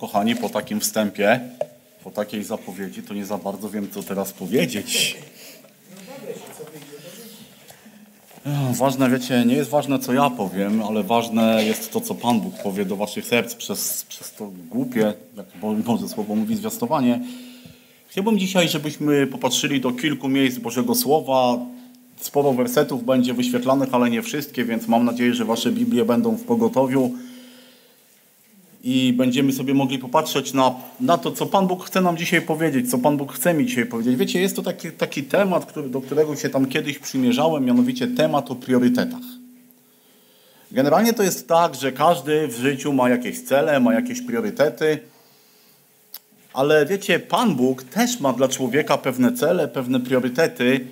Kochani, po takim wstępie, po takiej zapowiedzi, to nie za bardzo wiem, co teraz powiedzieć. Ważne, wiecie, nie jest ważne, co ja powiem, ale ważne jest to, co Pan Bóg powie do waszych serc przez, przez to głupie, jak może słowo mówi, zwiastowanie. Chciałbym dzisiaj, żebyśmy popatrzyli do kilku miejsc Bożego Słowa. Sporo wersetów będzie wyświetlanych, ale nie wszystkie, więc mam nadzieję, że wasze Biblie będą w pogotowiu i będziemy sobie mogli popatrzeć na, na to, co Pan Bóg chce nam dzisiaj powiedzieć, co Pan Bóg chce mi dzisiaj powiedzieć. Wiecie, jest to taki, taki temat, który, do którego się tam kiedyś przymierzałem, mianowicie temat o priorytetach. Generalnie to jest tak, że każdy w życiu ma jakieś cele, ma jakieś priorytety, ale wiecie, Pan Bóg też ma dla człowieka pewne cele, pewne priorytety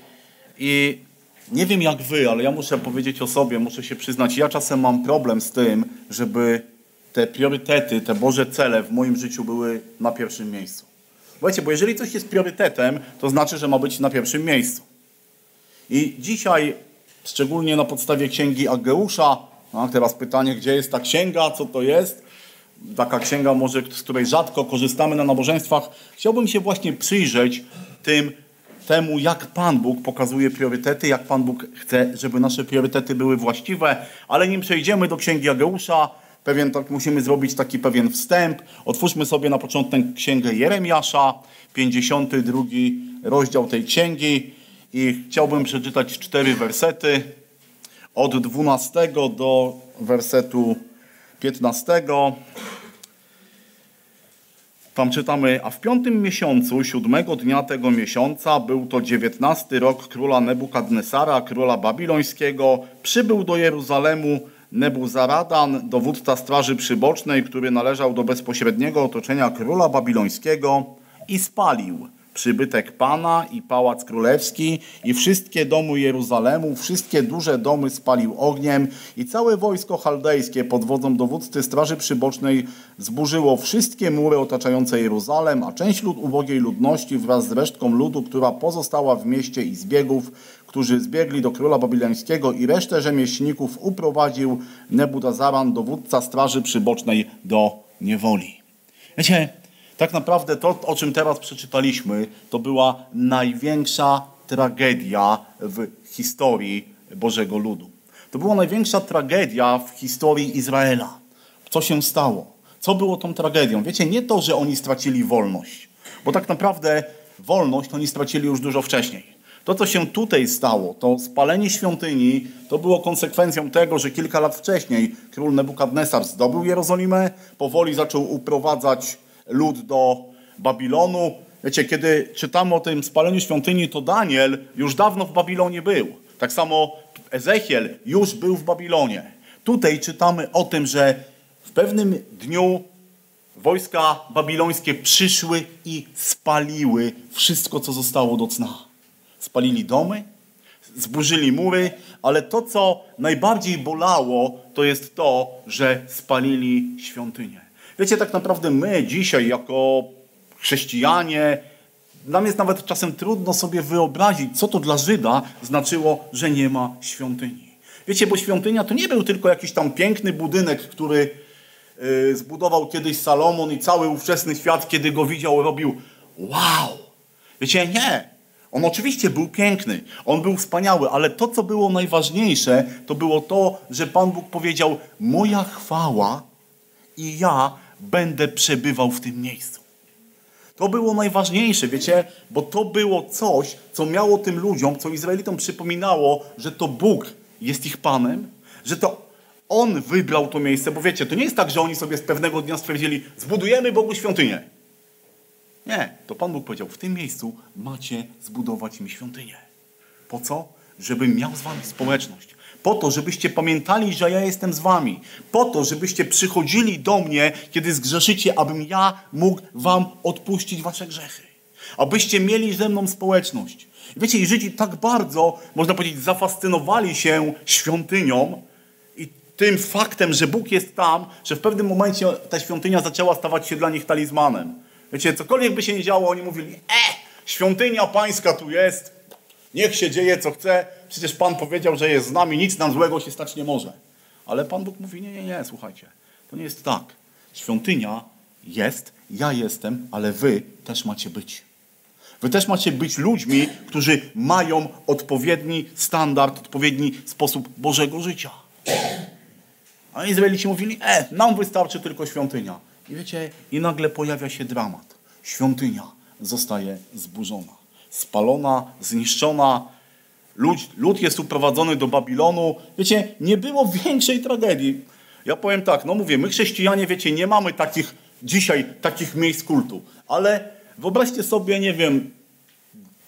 i nie wiem jak wy, ale ja muszę powiedzieć o sobie, muszę się przyznać, ja czasem mam problem z tym, żeby te priorytety, te Boże cele w moim życiu były na pierwszym miejscu. Wiecie, bo jeżeli coś jest priorytetem, to znaczy, że ma być na pierwszym miejscu. I dzisiaj, szczególnie na podstawie księgi Ageusza, a teraz pytanie, gdzie jest ta księga, co to jest? Taka księga, może, z której rzadko korzystamy na nabożeństwach. Chciałbym się właśnie przyjrzeć tym, temu, jak Pan Bóg pokazuje priorytety, jak Pan Bóg chce, żeby nasze priorytety były właściwe. Ale nim przejdziemy do księgi Ageusza, pewien, tak, musimy zrobić taki pewien wstęp. Otwórzmy sobie na początek księgę Jeremiasza, 52 rozdział tej księgi i chciałbym przeczytać cztery wersety od 12 do wersetu 15. Tam czytamy, a w piątym miesiącu, siódmego dnia tego miesiąca, był to dziewiętnasty rok króla Nebukadnesara, króla babilońskiego, przybył do Jeruzalemu Nebuzaradan, dowódca straży przybocznej, który należał do bezpośredniego otoczenia króla babilońskiego i spalił przybytek Pana i pałac królewski i wszystkie domy Jeruzalemu, wszystkie duże domy spalił ogniem i całe wojsko chaldejskie pod wodzą dowódcy Straży Przybocznej zburzyło wszystkie mury otaczające Jeruzalem, a część lud ubogiej ludności wraz z resztką ludu, która pozostała w mieście i zbiegów, którzy zbiegli do króla babilońskiego i resztę rzemieślników uprowadził Nebudazaran, dowódca Straży Przybocznej do niewoli. Wiecie, tak naprawdę to, o czym teraz przeczytaliśmy, to była największa tragedia w historii Bożego Ludu. To była największa tragedia w historii Izraela. Co się stało? Co było tą tragedią? Wiecie, nie to, że oni stracili wolność, bo tak naprawdę wolność oni stracili już dużo wcześniej. To, co się tutaj stało, to spalenie świątyni, to było konsekwencją tego, że kilka lat wcześniej król Nebukadnesar zdobył Jerozolimę, powoli zaczął uprowadzać lud do Babilonu. Wiecie, kiedy czytamy o tym spaleniu świątyni, to Daniel już dawno w Babilonie był. Tak samo Ezechiel już był w Babilonie. Tutaj czytamy o tym, że w pewnym dniu wojska babilońskie przyszły i spaliły wszystko, co zostało do cna. Spalili domy, zburzyli mury, ale to, co najbardziej bolało, to jest to, że spalili świątynię. Wiecie, tak naprawdę my dzisiaj, jako chrześcijanie, nam jest nawet czasem trudno sobie wyobrazić, co to dla Żyda znaczyło, że nie ma świątyni. Wiecie, bo świątynia to nie był tylko jakiś tam piękny budynek, który yy, zbudował kiedyś Salomon i cały ówczesny świat, kiedy go widział, robił wow. Wiecie, nie. On oczywiście był piękny, on był wspaniały, ale to, co było najważniejsze, to było to, że Pan Bóg powiedział: Moja chwała i ja będę przebywał w tym miejscu. To było najważniejsze, wiecie, bo to było coś, co miało tym ludziom, co Izraelitom przypominało, że to Bóg jest ich Panem, że to On wybrał to miejsce, bo wiecie, to nie jest tak, że oni sobie z pewnego dnia stwierdzili, zbudujemy Bogu świątynię. Nie, to Pan Bóg powiedział, w tym miejscu macie zbudować mi świątynię. Po co? Żebym miał z wami społeczność. Po to, żebyście pamiętali, że ja jestem z wami. Po to, żebyście przychodzili do mnie, kiedy zgrzeszycie, abym ja mógł wam odpuścić wasze grzechy. Abyście mieli ze mną społeczność. Wiecie, i Żydzi tak bardzo, można powiedzieć, zafascynowali się świątynią i tym faktem, że Bóg jest tam, że w pewnym momencie ta świątynia zaczęła stawać się dla nich talizmanem. Wiecie, cokolwiek by się nie działo, oni mówili, e, świątynia pańska tu jest, niech się dzieje co chce, przecież Pan powiedział, że jest z nami, nic nam złego się stać nie może. Ale Pan Bóg mówi, nie, nie, nie, słuchajcie, to nie jest tak. Świątynia Jest, ja jestem, ale wy też macie być. Wy też macie być ludźmi, którzy mają odpowiedni standard, odpowiedni sposób Bożego życia. A Izraelici mówili, e, nam wystarczy tylko świątynia. I wiecie, i nagle pojawia się dramat. Świątynia zostaje zburzona, spalona, zniszczona. Lud, lud jest uprowadzony do Babilonu. Wiecie, nie było większej tragedii. Ja powiem tak, no mówię, my chrześcijanie, wiecie, nie mamy takich dzisiaj takich miejsc kultu, ale wyobraźcie sobie, nie wiem,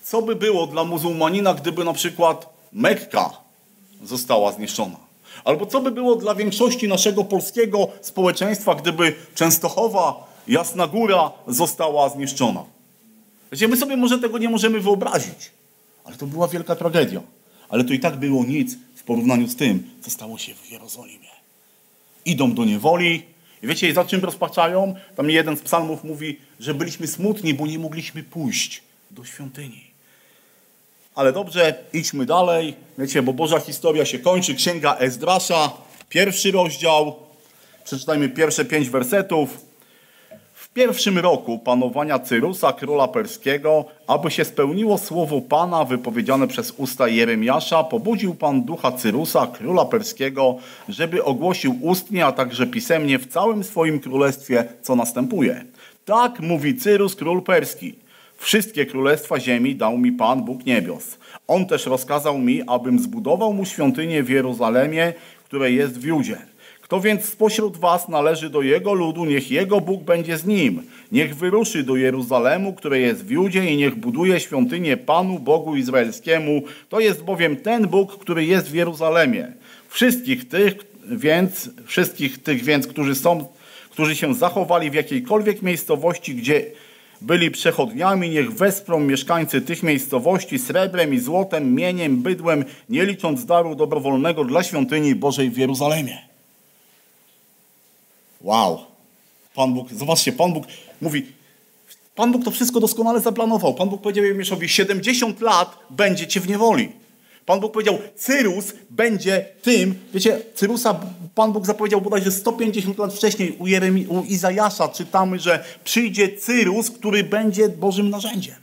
co by było dla muzułmanina, gdyby na przykład Mekka została zniszczona. Albo co by było dla większości naszego polskiego społeczeństwa, gdyby Częstochowa, Jasna Góra została zniszczona. Wiecie, my sobie może tego nie możemy wyobrazić, ale to była wielka tragedia. Ale to i tak było nic w porównaniu z tym, co stało się w Jerozolimie. Idą do niewoli i wiecie, za czym rozpaczają? Tam jeden z psalmów mówi, że byliśmy smutni, bo nie mogliśmy pójść do świątyni. Ale dobrze, idźmy dalej. Wiecie, bo Boża historia się kończy. Księga Ezdrasza, pierwszy rozdział. Przeczytajmy pierwsze pięć wersetów. W pierwszym roku panowania Cyrusa, króla perskiego, aby się spełniło słowo Pana wypowiedziane przez usta Jeremiasza, pobudził Pan ducha Cyrusa, króla perskiego, żeby ogłosił ustnie, a także pisemnie w całym swoim królestwie, co następuje. Tak mówi Cyrus, król perski. Wszystkie królestwa ziemi dał mi Pan, Bóg niebios. On też rozkazał mi, abym zbudował mu świątynię w Jeruzalemie, które jest w Judzie. Kto więc spośród was należy do jego ludu, niech jego Bóg będzie z nim. Niech wyruszy do Jeruzalemu, które jest w Judzie i niech buduje świątynię Panu, Bogu Izraelskiemu. To jest bowiem ten Bóg, który jest w Jeruzalemie. Wszystkich tych więc, wszystkich tych więc, którzy są, którzy się zachowali w jakiejkolwiek miejscowości, gdzie byli przechodniami, niech wesprą mieszkańcy tych miejscowości srebrem i złotem, mieniem, bydłem, nie licząc daru dobrowolnego dla świątyni Bożej w Jeruzalemie. Wow. Pan Bóg, zobaczcie, Pan Bóg mówi, Pan Bóg to wszystko doskonale zaplanował. Pan Bóg powiedział Jeremiaszowi, 70 lat będziecie w niewoli. Pan Bóg powiedział, Cyrus będzie tym, wiecie, Cyrusa Pan Bóg zapowiedział bodajże 150 lat wcześniej u, Jeremi, u Izajasza czytamy, że przyjdzie Cyrus, który będzie Bożym narzędziem.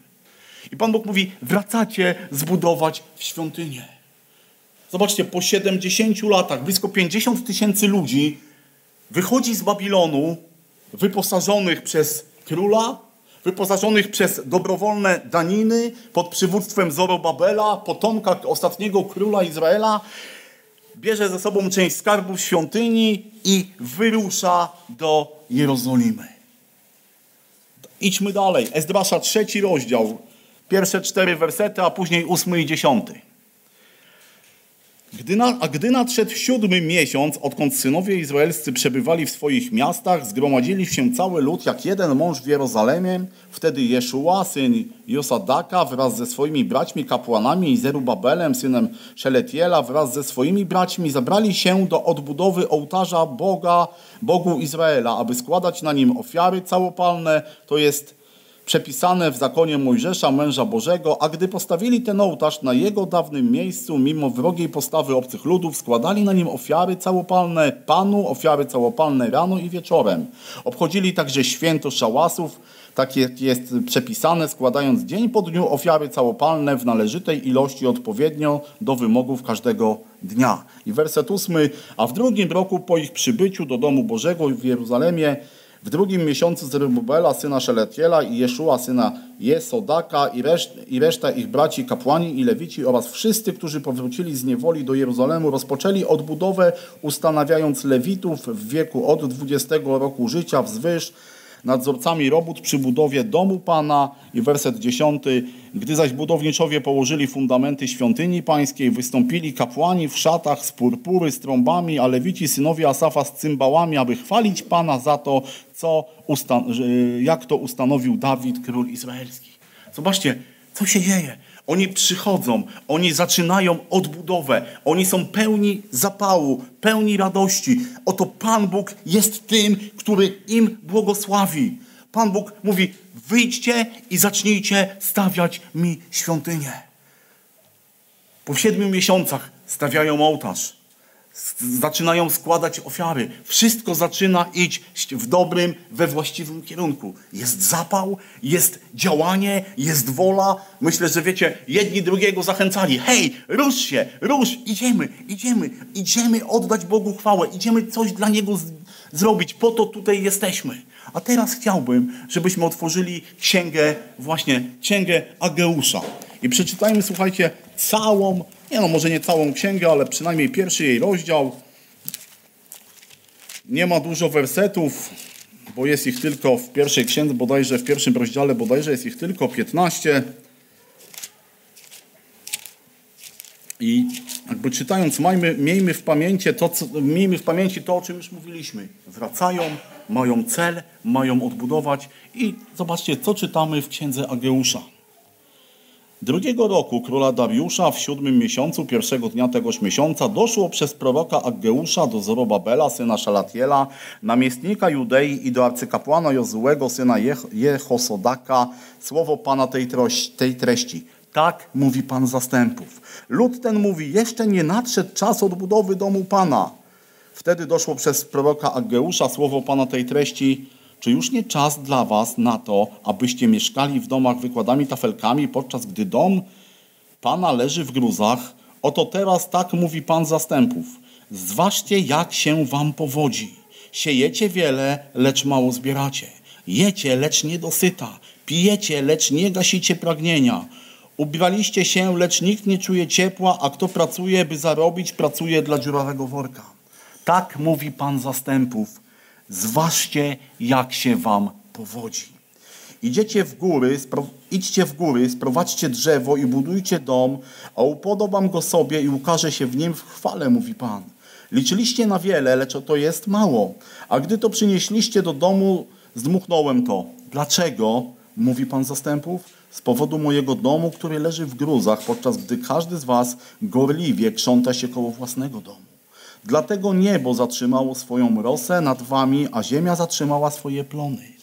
I Pan Bóg mówi, wracacie zbudować świątynię. Zobaczcie, po 70 latach blisko 50 tysięcy ludzi wychodzi z Babilonu wyposażonych przez króla, wyposażonych przez dobrowolne daniny pod przywództwem Zorobabela, potomka ostatniego króla Izraela, bierze ze sobą część skarbów świątyni i wyrusza do Jerozolimy. Idźmy dalej. Ezdrasza trzeci rozdział, pierwsze cztery wersety, a później ósmy i dziesiąty. Gdy na, a gdy nadszedł siódmy miesiąc, odkąd synowie izraelscy przebywali w swoich miastach, zgromadzili się cały lud jak jeden mąż w Jerozolimie. Wtedy Jeszua, syn Josadaka, wraz ze swoimi braćmi kapłanami i Zerubabelem, synem Szeletiela, wraz ze swoimi braćmi zabrali się do odbudowy ołtarza Boga, Bogu Izraela, aby składać na nim ofiary całopalne, to jest przepisane w zakonie Mojżesza, męża Bożego, a gdy postawili ten ołtarz na jego dawnym miejscu, mimo wrogiej postawy obcych ludów, składali na nim ofiary całopalne Panu, ofiary całopalne rano i wieczorem. Obchodzili także święto szałasów, tak jest przepisane, składając dzień po dniu ofiary całopalne w należytej ilości odpowiednio do wymogów każdego dnia. I werset ósmy, a w drugim roku po ich przybyciu do domu Bożego w Jeruzalemie w drugim miesiącu Zerubabela, syna Szeletiela i Jeszua, syna Jesodaka i, i reszta ich braci, kapłani i lewici oraz wszyscy, którzy powrócili z niewoli do Jerozolemu, rozpoczęli odbudowę, ustanawiając lewitów w wieku od 20 roku życia wzwyż, nadzorcami robót przy budowie domu Pana i werset 10. Gdy zaś budowniczowie położyli fundamenty świątyni pańskiej, wystąpili kapłani w szatach z purpury, z trąbami, a lewici synowie Asafa z cymbałami, aby chwalić Pana za to, co jak to ustanowił Dawid, król izraelski. Zobaczcie, co się dzieje. Oni przychodzą, oni zaczynają odbudowę, oni są pełni zapału, pełni radości. Oto Pan Bóg jest tym, który im błogosławi. Pan Bóg mówi: wyjdźcie i zacznijcie stawiać mi świątynię. Po siedmiu miesiącach stawiają ołtarz. Zaczynają składać ofiary. Wszystko zaczyna iść w dobrym, we właściwym kierunku. Jest zapał, jest działanie, jest wola. Myślę, że wiecie, jedni drugiego zachęcali. Hej, rusz się, rusz, idziemy, idziemy, idziemy oddać Bogu chwałę, idziemy coś dla Niego zrobić. Po to tutaj jesteśmy. A teraz chciałbym, żebyśmy otworzyli księgę, właśnie księgę Ageusza. I przeczytajmy, słuchajcie, całą nie no, może nie całą księgę, ale przynajmniej pierwszy jej rozdział. Nie ma dużo wersetów, bo jest ich tylko w pierwszej księdze, bodajże w pierwszym rozdziale, bodajże jest ich tylko 15. I jakby czytając, majmy, miejmy, w pamięci to, co, miejmy w pamięci to, o czym już mówiliśmy. Wracają, mają cel, mają odbudować i zobaczcie, co czytamy w księdze Ageusza. Drugiego roku króla Dariusza w siódmym miesiącu, pierwszego dnia tegoż miesiąca, doszło przez proroka Aggeusza do Zorobabela, syna Szalatiela, namiestnika Judei i do arcykapłana Jozułego, syna Jehosodaka, słowo Pana tej, tej treści. Tak mówi Pan zastępów. Lud ten mówi, jeszcze nie nadszedł czas odbudowy domu Pana. Wtedy doszło przez proroka Aggeusza słowo Pana tej treści, czy już nie czas dla was na to, abyście mieszkali w domach wykładami tafelkami, podczas gdy dom Pana leży w gruzach? Oto teraz tak mówi Pan zastępów. Zważcie, jak się wam powodzi. Siejecie wiele, lecz mało zbieracie. Jecie, lecz nie dosyta. Pijecie, lecz nie gasicie pragnienia. Ubraliście się, lecz nikt nie czuje ciepła, a kto pracuje, by zarobić, pracuje dla dziurawego worka. Tak mówi Pan zastępów Zważcie, jak się wam powodzi. Idziecie w góry, idźcie w góry, sprowadźcie drzewo i budujcie dom, a upodobam go sobie i ukaże się w nim w chwale, mówi Pan. Liczyliście na wiele, lecz to jest mało. A gdy to przynieśliście do domu, zdmuchnąłem to. Dlaczego? Mówi Pan zastępów. Z powodu mojego domu, który leży w gruzach, podczas gdy każdy z was gorliwie krząta się koło własnego domu. Dlatego niebo zatrzymało swoją rosę nad wami, a ziemia zatrzymała swoje plony.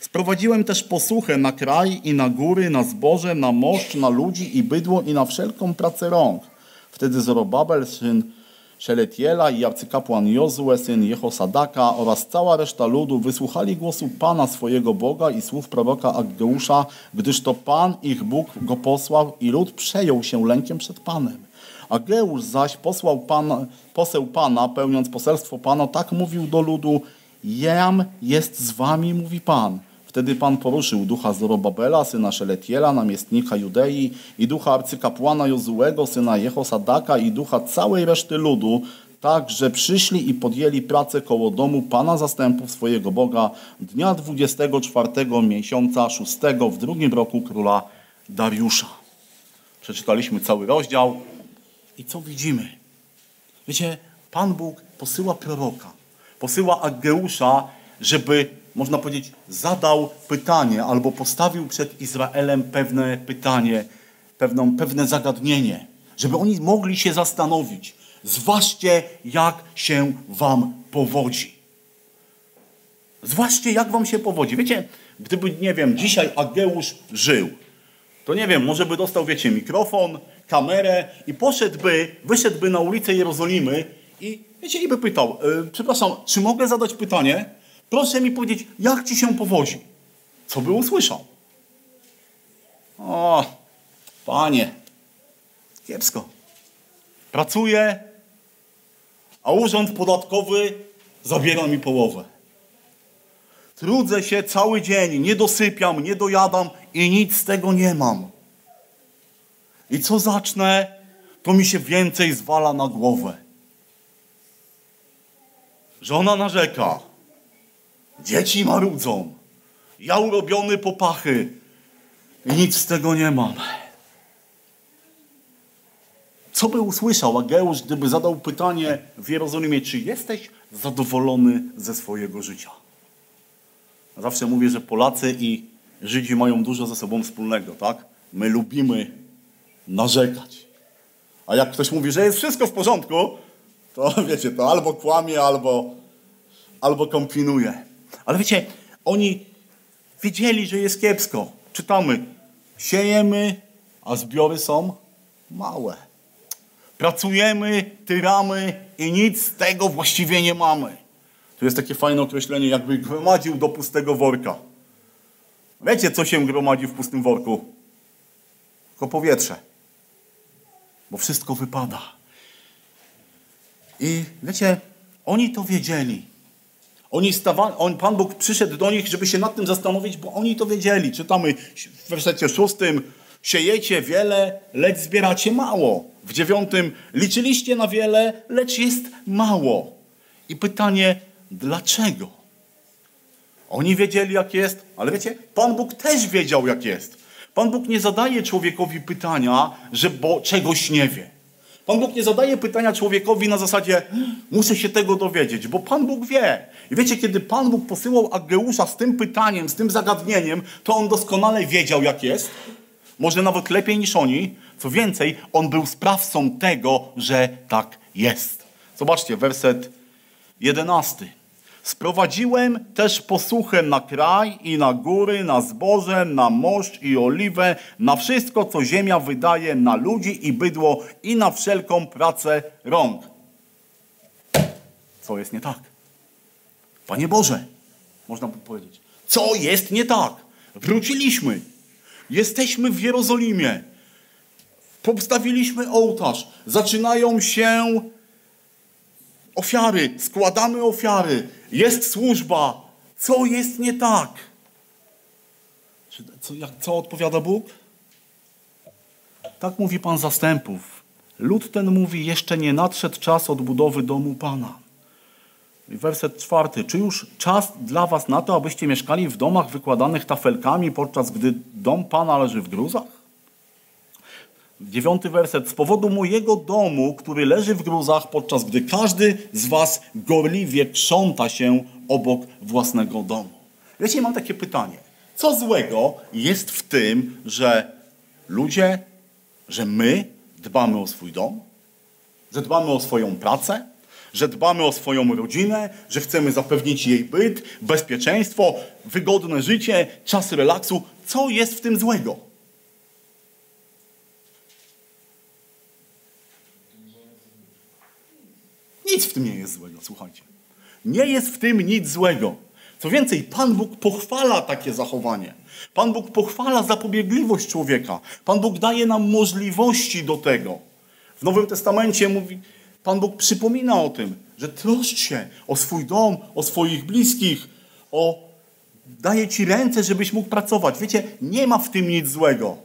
Sprowadziłem też posłuchę na kraj i na góry, na zboże, na moszcz, na ludzi i bydło i na wszelką pracę rąk. Wtedy Zorobabel, syn Szeletiela i arcykapłan Jozue, syn Jehosadaka oraz cała reszta ludu wysłuchali głosu Pana swojego Boga i słów proroka Aggeusza, gdyż to Pan ich Bóg go posłał i lud przejął się lękiem przed Panem. Ageusz zaś posłał pan, poseł Pana, pełniąc poselstwo Pana, tak mówił do ludu, jam jest z wami, mówi Pan. Wtedy Pan poruszył ducha Zorobabela, syna Szeletiela, namiestnika Judei i ducha arcykapłana Jozułego, syna Jehosadaka i ducha całej reszty ludu, tak, że przyszli i podjęli pracę koło domu Pana zastępów swojego Boga dnia 24 miesiąca 6 w drugim roku króla Dariusza. Przeczytaliśmy cały rozdział. I co widzimy? Wiecie, Pan Bóg posyła proroka, posyła Ageusza, żeby, można powiedzieć, zadał pytanie albo postawił przed Izraelem pewne pytanie, pewną, pewne zagadnienie, żeby oni mogli się zastanowić. Zważcie, jak się wam powodzi. Zważcie, jak wam się powodzi. Wiecie, gdyby, nie wiem, dzisiaj Ageusz żył, to nie wiem, może by dostał, wiecie, mikrofon, kamerę i poszedłby, wyszedłby na ulicę Jerozolimy i, wiecie, i by pytał, yy, przepraszam, czy mogę zadać pytanie? Proszę mi powiedzieć, jak ci się powodzi? Co by usłyszał? O, panie, kiepsko. Pracuję, a urząd podatkowy zabiera mi połowę. Trudzę się cały dzień, nie dosypiam, nie dojadam i nic z tego nie mam. I co zacznę, to mi się więcej zwala na głowę. Żona narzeka. Dzieci marudzą. Ja urobiony popachy. I nic z tego nie mam. Co by usłyszał Ageusz, gdyby zadał pytanie w Jerozolimie, czy jesteś zadowolony ze swojego życia? Zawsze mówię, że Polacy i Żydzi mają dużo ze sobą wspólnego, tak? My lubimy narzekać. A jak ktoś mówi, że jest wszystko w porządku, to wiecie, to albo kłamie, albo, albo kombinuje. Ale wiecie, oni wiedzieli, że jest kiepsko. Czytamy, siejemy, a zbiory są małe. Pracujemy, tyramy i nic z tego właściwie nie mamy. Tu jest takie fajne określenie, jakby gromadził do pustego worka. Wiecie, co się gromadzi w pustym worku? Tylko powietrze. Bo wszystko wypada. I wiecie, oni to wiedzieli. Oni stawali, on, Pan Bóg przyszedł do nich, żeby się nad tym zastanowić, bo oni to wiedzieli. Czytamy w wersecie szóstym, siejecie wiele, lecz zbieracie mało. W dziewiątym, liczyliście na wiele, lecz jest mało. I pytanie, dlaczego? Oni wiedzieli, jak jest, ale wiecie, Pan Bóg też wiedział, jak jest. Pan Bóg nie zadaje człowiekowi pytania, że bo czegoś nie wie. Pan Bóg nie zadaje pytania człowiekowi na zasadzie, muszę się tego dowiedzieć, bo Pan Bóg wie. I wiecie, kiedy Pan Bóg posyłał Ageusza z tym pytaniem, z tym zagadnieniem, to on doskonale wiedział, jak jest. Może nawet lepiej niż oni. Co więcej, on był sprawcą tego, że tak jest. Zobaczcie, werset jedenasty. Sprowadziłem też posłuchę na kraj i na góry, na zboże, na moszcz i oliwę, na wszystko, co ziemia wydaje, na ludzi i bydło i na wszelką pracę rąk. Co jest nie tak? Panie Boże, można by powiedzieć, co jest nie tak? Wróciliśmy. Jesteśmy w Jerozolimie. Postawiliśmy ołtarz. Zaczynają się ofiary, składamy ofiary, jest służba. Co jest nie tak? Co, jak, co odpowiada Bóg? Tak mówi Pan zastępów. Lud ten mówi, jeszcze nie nadszedł czas odbudowy domu Pana. Werset czwarty. Czy już czas dla was na to, abyście mieszkali w domach wykładanych tafelkami, podczas gdy dom Pana leży w gruzach? Dziewiąty werset. Z powodu mojego domu, który leży w gruzach, podczas gdy każdy z was gorliwie krząta się obok własnego domu. Wiecie, mam takie pytanie. Co złego jest w tym, że ludzie, że my dbamy o swój dom? Że dbamy o swoją pracę? Że dbamy o swoją rodzinę? Że chcemy zapewnić jej byt, bezpieczeństwo, wygodne życie, czas relaksu? Co jest w tym złego? Nic w tym nie jest złego, słuchajcie. Nie jest w tym nic złego. Co więcej, Pan Bóg pochwala takie zachowanie. Pan Bóg pochwala zapobiegliwość człowieka. Pan Bóg daje nam możliwości do tego. W Nowym Testamencie mówi, Pan Bóg przypomina o tym, że troszcz się o swój dom, o swoich bliskich, o daje ci ręce, żebyś mógł pracować. Wiecie, nie ma w tym nic złego.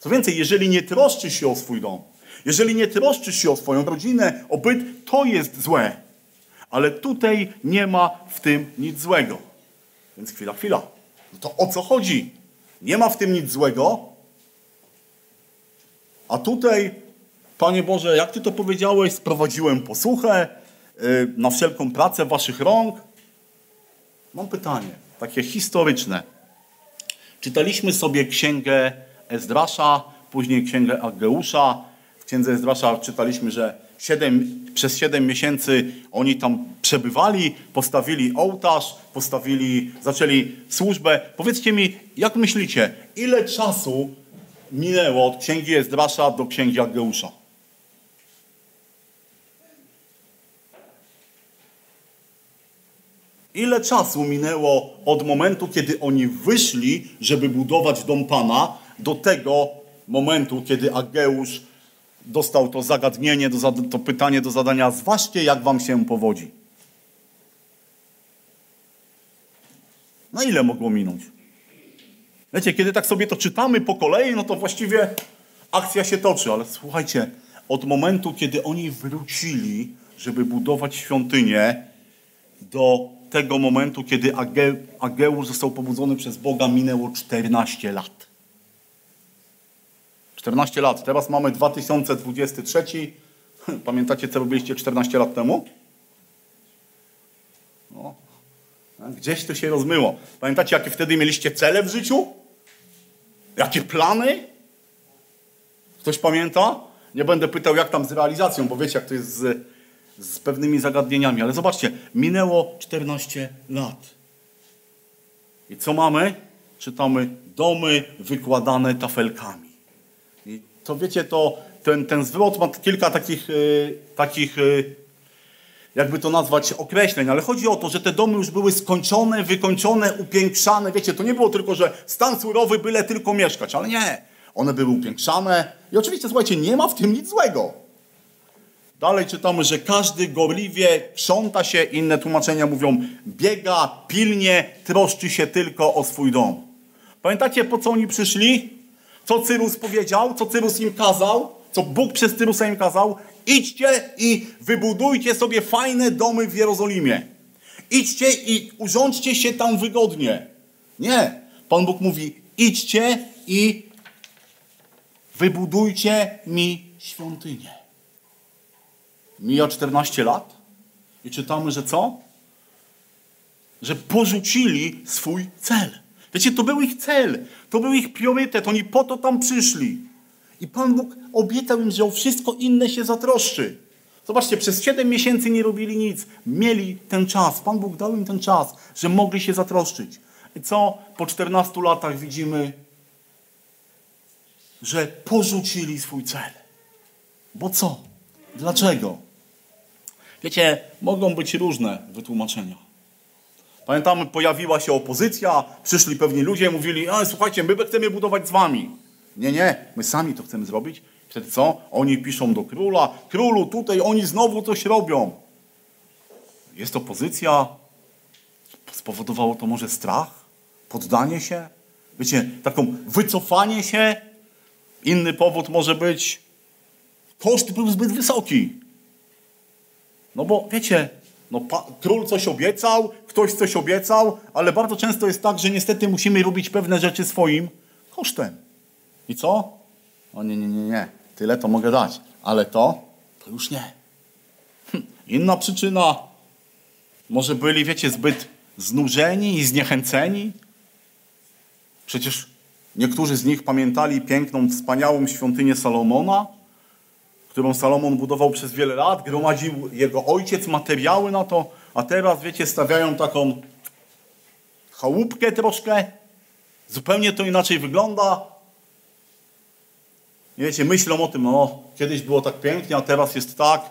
Co więcej, jeżeli nie troszczysz się o swój dom, jeżeli nie troszczysz się o swoją rodzinę, o byt, to jest złe. Ale tutaj nie ma w tym nic złego. Więc chwila, chwila. No to o co chodzi? Nie ma w tym nic złego. A tutaj, Panie Boże, jak Ty to powiedziałeś, sprowadziłem posłuchę yy, na wszelką pracę Waszych rąk. Mam pytanie, takie historyczne. Czytaliśmy sobie księgę Ezdrasza, później księgę Ageusza, księdze Ezdrasza czytaliśmy, że siedem, przez siedem miesięcy oni tam przebywali, postawili ołtarz, postawili, zaczęli służbę. Powiedzcie mi, jak myślicie, ile czasu minęło od księgi Ezdrasza do księgi Ageusza? Ile czasu minęło od momentu, kiedy oni wyszli, żeby budować dom Pana, do tego momentu, kiedy Ageusz dostał to zagadnienie, to pytanie do zadania, zważcie jak wam się powodzi. Na ile mogło minąć? Wiecie, kiedy tak sobie to czytamy po kolei, no to właściwie akcja się toczy, ale słuchajcie, od momentu, kiedy oni wrócili, żeby budować świątynię, do tego momentu, kiedy Ageusz został pobudzony przez Boga, minęło 14 lat. 14 lat. Teraz mamy 2023. Pamiętacie, co robiliście 14 lat temu? No. Gdzieś to się rozmyło. Pamiętacie, jakie wtedy mieliście cele w życiu? Jakie plany? Ktoś pamięta? Nie będę pytał, jak tam z realizacją, bo wiecie, jak to jest z, z pewnymi zagadnieniami. Ale zobaczcie, minęło 14 lat. I co mamy? Czytamy domy wykładane tafelkami. To wiecie, to ten, ten zwrot ma kilka takich, y, takich y, jakby to nazwać, określeń, ale chodzi o to, że te domy już były skończone, wykończone, upiększane. Wiecie, to nie było tylko, że stan surowy, byle tylko mieszkać, ale nie. One były upiększane i oczywiście, słuchajcie, nie ma w tym nic złego. Dalej czytamy, że każdy gorliwie krząta się, inne tłumaczenia mówią, biega pilnie, troszczy się tylko o swój dom. Pamiętacie, po co oni przyszli? Co Cyrus powiedział? Co Cyrus im kazał? Co Bóg przez Cyrusa im kazał? Idźcie i wybudujcie sobie fajne domy w Jerozolimie. Idźcie i urządźcie się tam wygodnie. Nie. Pan Bóg mówi, idźcie i wybudujcie mi świątynię. Mija 14 lat i czytamy, że co? Że porzucili swój cel. Wiecie, to był ich cel, to był ich priorytet, oni po to tam przyszli. I Pan Bóg obiecał im, że o wszystko inne się zatroszczy. Zobaczcie, przez 7 miesięcy nie robili nic. Mieli ten czas. Pan Bóg dał im ten czas, że mogli się zatroszczyć. I co? Po 14 latach widzimy, że porzucili swój cel. Bo co? Dlaczego? Wiecie, mogą być różne wytłumaczenia. Pamiętamy, pojawiła się opozycja, przyszli pewni ludzie, mówili, a słuchajcie, my chcemy budować z wami. Nie, nie, my sami to chcemy zrobić. Wtedy co? Oni piszą do króla, królu, tutaj oni znowu coś robią. Jest opozycja, spowodowało to może strach, poddanie się, wiecie, taką wycofanie się. Inny powód może być, koszt był zbyt wysoki. No bo wiecie, no, król coś obiecał, ktoś coś obiecał, ale bardzo często jest tak, że niestety musimy robić pewne rzeczy swoim kosztem. I co? O nie, nie, nie, nie. Tyle to mogę dać, ale to, to już nie. Hm. Inna przyczyna. Może byli, wiecie, zbyt znużeni i zniechęceni? Przecież niektórzy z nich pamiętali piękną, wspaniałą świątynię Salomona, którą Salomon budował przez wiele lat, gromadził jego ojciec materiały na to, a teraz, wiecie, stawiają taką chałupkę troszkę, zupełnie to inaczej wygląda. Wiecie, myślą o tym, no, kiedyś było tak pięknie, a teraz jest tak,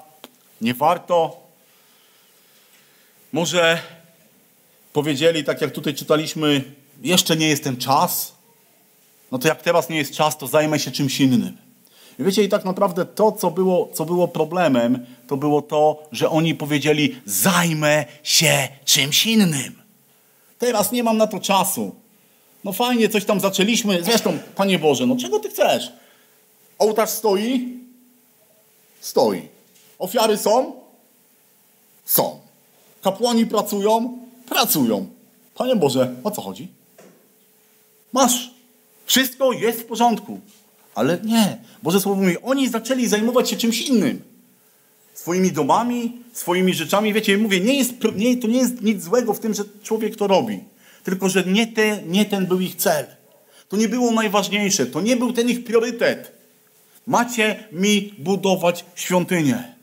nie warto. Może powiedzieli, tak jak tutaj czytaliśmy, jeszcze nie jest ten czas. No to jak teraz nie jest czas, to zajmę się czymś innym. I wiecie, i tak naprawdę to, co było, co było problemem, to było to, że oni powiedzieli: Zajmę się czymś innym. Teraz nie mam na to czasu. No fajnie, coś tam zaczęliśmy. Zresztą, Panie Boże, no czego Ty chcesz? Ołtarz stoi? Stoi. Ofiary są? Są. Kapłani pracują? Pracują. Panie Boże, o co chodzi? Masz. Wszystko jest w porządku. Ale nie. Boże Słowo mówi, oni zaczęli zajmować się czymś innym. Swoimi domami, swoimi rzeczami. Wiecie, mówię, nie jest, nie, to nie jest nic złego w tym, że człowiek to robi. Tylko, że nie, te, nie ten był ich cel. To nie było najważniejsze. To nie był ten ich priorytet. Macie mi budować świątynię.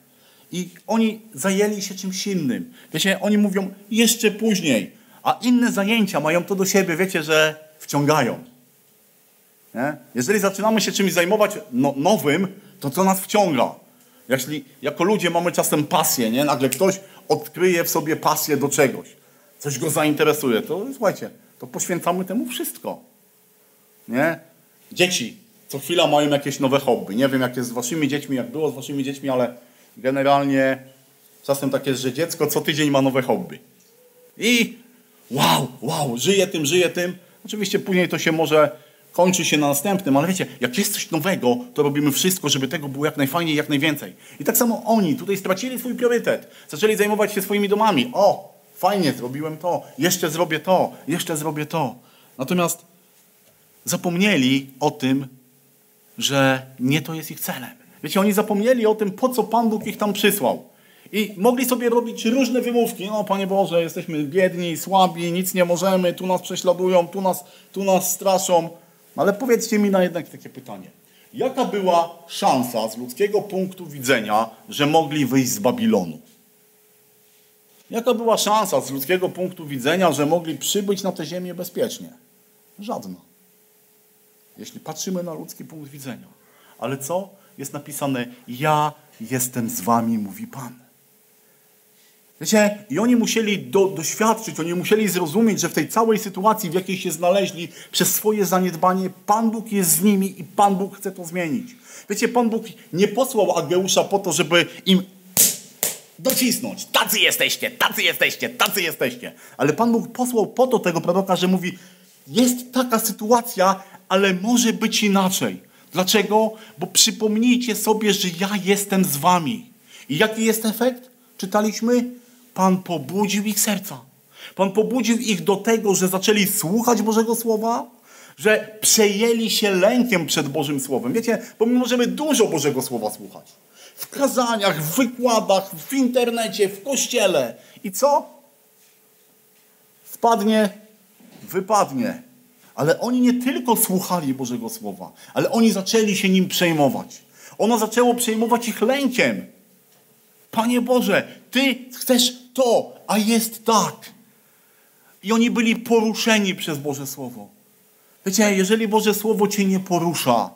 I oni zajęli się czymś innym. Wiecie, oni mówią jeszcze później. A inne zajęcia mają to do siebie, wiecie, że wciągają. Nie? Jeżeli zaczynamy się czymś zajmować no, nowym, to to nas wciąga. Jeśli jako ludzie mamy czasem pasję, nie? nagle ktoś odkryje w sobie pasję do czegoś, coś go zainteresuje, to słuchajcie, to poświęcamy temu wszystko. Nie? Dzieci co chwila mają jakieś nowe hobby. Nie wiem, jak jest z waszymi dziećmi, jak było z waszymi dziećmi, ale generalnie czasem tak jest, że dziecko co tydzień ma nowe hobby. I wow, wow, żyje tym, żyje tym. Oczywiście później to się może kończy się na następnym, ale wiecie, jak jest coś nowego, to robimy wszystko, żeby tego było jak najfajniej, jak najwięcej. I tak samo oni tutaj stracili swój priorytet. Zaczęli zajmować się swoimi domami. O, fajnie, zrobiłem to, jeszcze zrobię to, jeszcze zrobię to. Natomiast zapomnieli o tym, że nie to jest ich celem. Wiecie, oni zapomnieli o tym, po co Pan Bóg ich tam przysłał. I mogli sobie robić różne wymówki. No, Panie Boże, jesteśmy biedni, słabi, nic nie możemy, tu nas prześladują, tu nas, tu nas straszą. Ale powiedzcie mi na jednak takie pytanie. Jaka była szansa z ludzkiego punktu widzenia, że mogli wyjść z Babilonu? Jaka była szansa z ludzkiego punktu widzenia, że mogli przybyć na tę ziemię bezpiecznie? Żadna. Jeśli patrzymy na ludzki punkt widzenia. Ale co? jest napisane: Ja jestem z wami, mówi Pan. Wiecie, i oni musieli do, doświadczyć, oni musieli zrozumieć, że w tej całej sytuacji, w jakiej się znaleźli, przez swoje zaniedbanie, Pan Bóg jest z nimi i Pan Bóg chce to zmienić. Wiecie, Pan Bóg nie posłał Ageusza po to, żeby im docisnąć. Tacy jesteście, tacy jesteście, tacy jesteście. Ale Pan Bóg posłał po to tego proroka, że mówi, jest taka sytuacja, ale może być inaczej. Dlaczego? Bo przypomnijcie sobie, że ja jestem z wami. I jaki jest efekt? Czytaliśmy? Pan pobudził ich serca. Pan pobudził ich do tego, że zaczęli słuchać Bożego Słowa, że przejęli się lękiem przed Bożym Słowem. Wiecie, bo my możemy dużo Bożego Słowa słuchać. W kazaniach, w wykładach, w internecie, w kościele. I co? Wpadnie, wypadnie. Ale oni nie tylko słuchali Bożego Słowa, ale oni zaczęli się nim przejmować. Ono zaczęło przejmować ich lękiem. Panie Boże, Ty chcesz to, a jest tak. I oni byli poruszeni przez Boże Słowo. Wiecie, jeżeli Boże Słowo Cię nie porusza,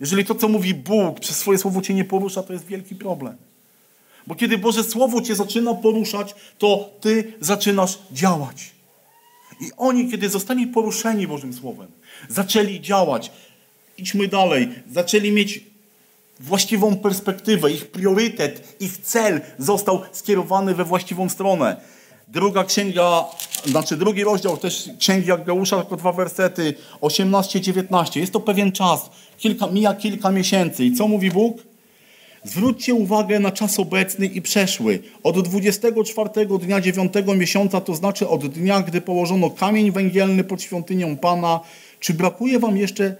jeżeli to, co mówi Bóg przez swoje Słowo Cię nie porusza, to jest wielki problem. Bo kiedy Boże Słowo Cię zaczyna poruszać, to Ty zaczynasz działać. I oni, kiedy zostali poruszeni Bożym Słowem, zaczęli działać. Idźmy dalej. Zaczęli mieć właściwą perspektywę. Ich priorytet, ich cel został skierowany we właściwą stronę. Druga księga, znaczy drugi rozdział też księgi Aggeusza, tylko dwa wersety, 18-19. Jest to pewien czas, kilka, mija kilka miesięcy. I co mówi Bóg? Zwróćcie uwagę na czas obecny i przeszły. Od 24 dnia 9 miesiąca, to znaczy od dnia, gdy położono kamień węgielny pod świątynią Pana, czy brakuje wam jeszcze